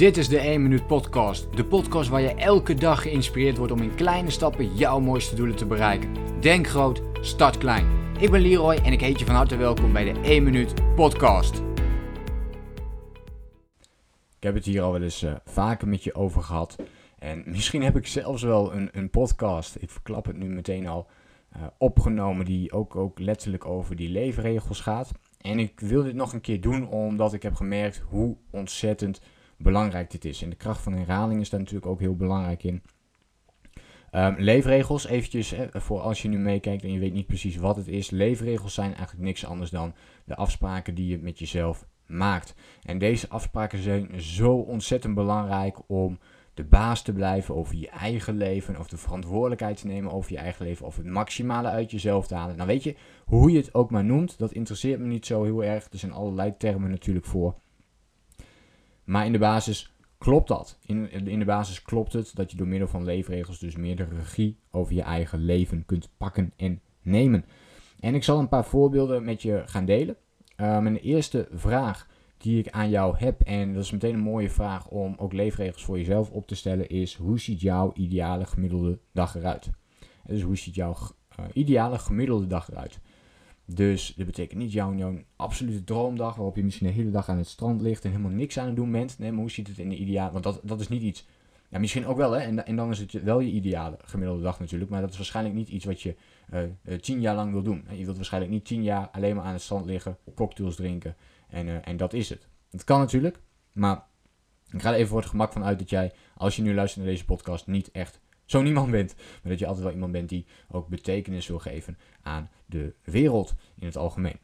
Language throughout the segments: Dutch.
Dit is de 1 Minuut Podcast. De podcast waar je elke dag geïnspireerd wordt om in kleine stappen jouw mooiste doelen te bereiken. Denk groot, start klein. Ik ben Leroy en ik heet je van harte welkom bij de 1 Minuut Podcast. Ik heb het hier al wel eens uh, vaker met je over gehad. En misschien heb ik zelfs wel een, een podcast, ik verklap het nu meteen al, uh, opgenomen die ook, ook letterlijk over die leefregels gaat. En ik wil dit nog een keer doen omdat ik heb gemerkt hoe ontzettend belangrijk dit is. En de kracht van herhaling is daar natuurlijk ook heel belangrijk in. Um, leefregels, eventjes hè, voor als je nu meekijkt en je weet niet precies wat het is. Leefregels zijn eigenlijk niks anders dan de afspraken die je met jezelf maakt. En deze afspraken zijn zo ontzettend belangrijk om de baas te blijven over je eigen leven, of de verantwoordelijkheid te nemen over je eigen leven, of het maximale uit jezelf te halen. Nou weet je, hoe je het ook maar noemt, dat interesseert me niet zo heel erg. Er zijn allerlei termen natuurlijk voor. Maar in de basis klopt dat. In, in de basis klopt het dat je door middel van leefregels dus meer de regie over je eigen leven kunt pakken en nemen. En ik zal een paar voorbeelden met je gaan delen. Mijn eerste vraag die ik aan jou heb, en dat is meteen een mooie vraag om ook leefregels voor jezelf op te stellen, is hoe ziet jouw ideale gemiddelde dag eruit? Dus hoe ziet jouw uh, ideale gemiddelde dag eruit? Dus dat betekent niet jouw, jouw absolute droomdag waarop je misschien de hele dag aan het strand ligt en helemaal niks aan het doen bent. Nee, maar hoe ziet het in de ideale... Want dat, dat is niet iets... Ja, misschien ook wel, hè. En, en dan is het wel je ideale gemiddelde dag natuurlijk. Maar dat is waarschijnlijk niet iets wat je uh, tien jaar lang wil doen. Je wilt waarschijnlijk niet tien jaar alleen maar aan het strand liggen, cocktails drinken en, uh, en dat is het. Dat kan natuurlijk, maar ik ga er even voor het gemak van uit dat jij, als je nu luistert naar deze podcast, niet echt zo niemand bent. Maar dat je altijd wel iemand bent die ook betekenis wil geven aan de wereld in het algemeen.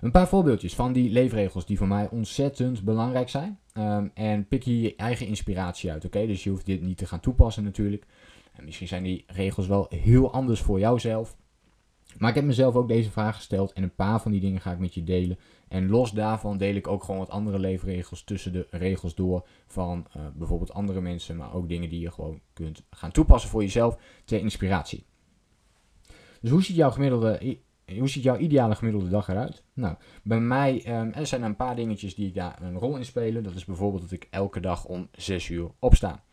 Een paar voorbeeldjes van die leefregels die voor mij ontzettend belangrijk zijn. Um, en pik hier je eigen inspiratie uit, oké? Dus je hoeft dit niet te gaan toepassen natuurlijk. En misschien zijn die regels wel heel anders voor jouzelf. Maar ik heb mezelf ook deze vraag gesteld en een paar van die dingen ga ik met je delen. En los daarvan deel ik ook gewoon wat andere leefregels tussen de regels door van uh, bijvoorbeeld andere mensen, maar ook dingen die je gewoon kunt gaan toepassen voor jezelf ter inspiratie. Dus hoe ziet jouw gemiddelde, hoe ziet jouw ideale gemiddelde dag eruit? Nou, bij mij um, er zijn een paar dingetjes die daar een rol in spelen. Dat is bijvoorbeeld dat ik elke dag om 6 uur opsta.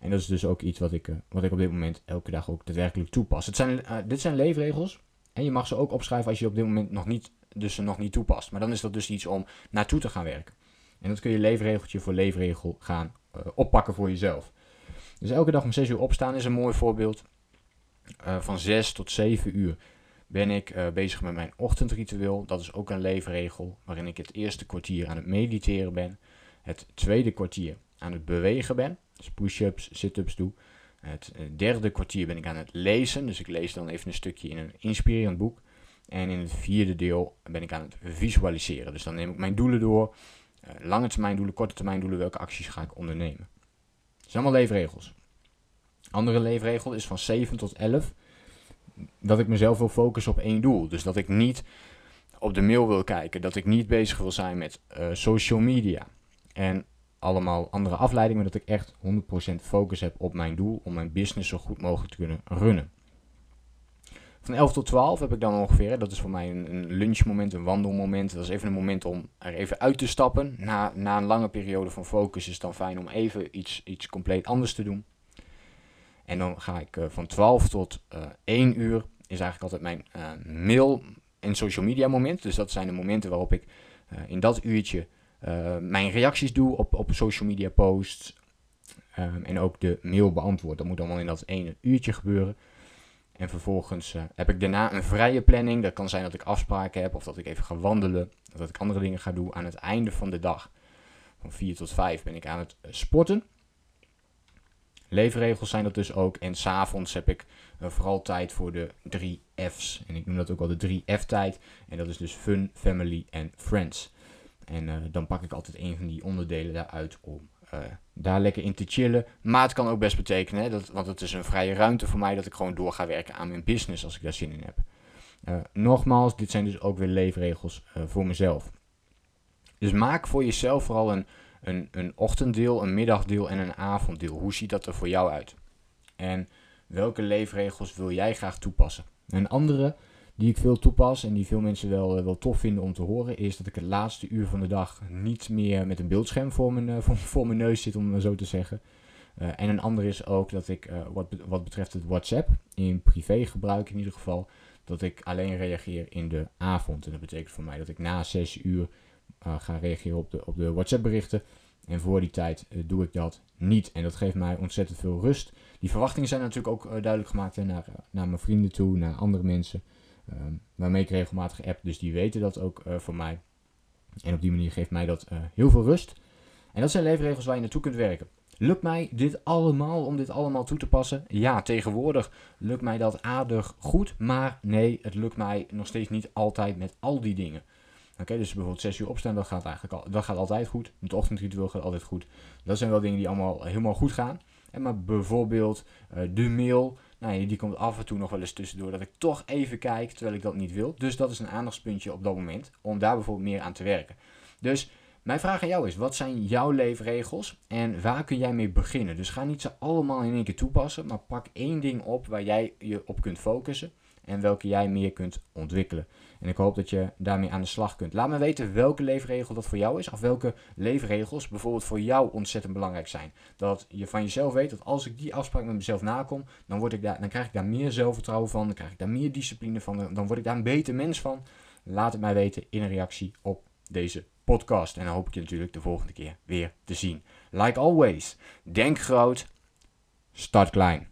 En dat is dus ook iets wat ik, uh, wat ik op dit moment elke dag ook daadwerkelijk toepas. Het zijn, uh, dit zijn leefregels. En je mag ze ook opschrijven als je op dit moment nog niet, dus ze nog niet toepast. Maar dan is dat dus iets om naartoe te gaan werken. En dat kun je leefregeltje voor leefregel gaan uh, oppakken voor jezelf. Dus elke dag om 6 uur opstaan is een mooi voorbeeld. Uh, van 6 tot 7 uur ben ik uh, bezig met mijn ochtendritueel. Dat is ook een leefregel waarin ik het eerste kwartier aan het mediteren ben. Het tweede kwartier aan het bewegen ben. Dus push-ups, sit-ups doe. Het derde kwartier ben ik aan het lezen. Dus ik lees dan even een stukje in een inspirerend boek. En in het vierde deel ben ik aan het visualiseren. Dus dan neem ik mijn doelen door. Uh, lange termijn doelen, korte termijn doelen. Welke acties ga ik ondernemen? Dat zijn allemaal leefregels. Andere leefregel is van 7 tot 11. Dat ik mezelf wil focussen op één doel. Dus dat ik niet op de mail wil kijken. Dat ik niet bezig wil zijn met uh, social media. En allemaal andere afleidingen, maar dat ik echt 100% focus heb op mijn doel om mijn business zo goed mogelijk te kunnen runnen. Van 11 tot 12 heb ik dan ongeveer, dat is voor mij een, lunchmoment, een wandelmoment. Dat is even een moment om er even uit te stappen. Na, na een lange periode van focus is het dan fijn om even iets, iets compleet anders te doen. En dan ga ik uh, van 12 tot uh, 1 uur, is eigenlijk altijd mijn uh, mail en social media moment. Dus dat zijn de momenten waarop ik in dat uurtje uh, mijn reacties doe op, op social media posts. Um, en ook de mail beantwoord. Dat moet allemaal in dat ene uurtje gebeuren. En vervolgens uh, heb ik daarna een vrije planning. Dat kan zijn dat ik afspraken heb of dat ik even ga wandelen. Dat ik andere dingen ga doen aan het einde van de dag. Van 4 tot 5 ben ik aan het uh, sporten. Leefregels zijn dat dus ook. En s'avonds heb ik vooral tijd voor de drie F's. En ik noem dat ook wel de drie F-tijd. En dat is dus fun, family en friends. En uh, dan pak ik altijd een van die onderdelen daaruit om uh, daar lekker in te chillen. Maar het kan ook best betekenen, dat, want het is een vrije ruimte voor mij, dat ik gewoon door ga werken aan mijn business als ik daar zin in heb. Uh, nogmaals, dit zijn dus ook weer leefregels voor mezelf. Dus maak voor jezelf vooral een, een, een ochtenddeel, een middagdeel en een avonddeel. Hoe ziet dat er voor jou uit? En welke leefregels wil jij graag toepassen? Een andere die ik veel toepas en die veel mensen wel, wel tof vinden om te horen, is dat ik het laatste uur van de dag niet meer met een beeldscherm voor mijn, voor, voor mijn neus zit, om zo te zeggen. en een ander is ook dat ik, wat, wat betreft het WhatsApp, in privé gebruik in ieder geval, dat ik alleen reageer in de avond. En dat betekent voor mij dat ik na 6 uur ga reageren op de, op de WhatsApp berichten. En voor die tijd doe ik dat niet. En dat geeft mij ontzettend veel rust. Die verwachtingen zijn natuurlijk ook duidelijk gemaakt naar, naar mijn vrienden toe, naar andere mensen. Ehm, waarmee ik regelmatig app. Dus die weten dat ook voor mij. En op die manier geeft mij dat heel veel rust. En dat zijn leefregels waar je naartoe kunt werken. Lukt mij dit allemaal om dit allemaal toe te passen? Ja, tegenwoordig lukt mij dat aardig goed. Maar nee, het lukt mij nog steeds niet altijd met al die dingen. Oké, dus bijvoorbeeld 6 uur opstaan, dat gaat eigenlijk al, dat gaat altijd goed. Het ochtendritueel gaat altijd goed. Dat zijn wel dingen die allemaal helemaal goed gaan. En maar bijvoorbeeld uh, de mail, nou, die komt af en toe nog wel eens tussendoor dat ik toch even kijk terwijl ik dat niet wil. Dus dat is een aandachtspuntje op dat moment om daar bijvoorbeeld meer aan te werken. Dus mijn vraag aan jou is, wat zijn jouw leefregels en waar kun jij mee beginnen? Dus ga niet ze allemaal in één keer toepassen, maar pak één ding op waar jij je op kunt focussen en welke jij meer kunt ontwikkelen. En ik hoop dat je daarmee aan de slag kunt. Laat me weten welke leefregel dat voor jou is. Of welke leefregels bijvoorbeeld voor jou ontzettend belangrijk zijn. Dat je van jezelf weet dat als ik die afspraak met mezelf nakom, dan, word ik daar, dan krijg ik daar meer zelfvertrouwen van. Dan krijg ik daar meer discipline van. Dan word ik daar een beter mens van. Laat het mij weten in een reactie op deze podcast. En dan hoop ik je natuurlijk de volgende keer weer te zien. Like always, denk groot, start klein.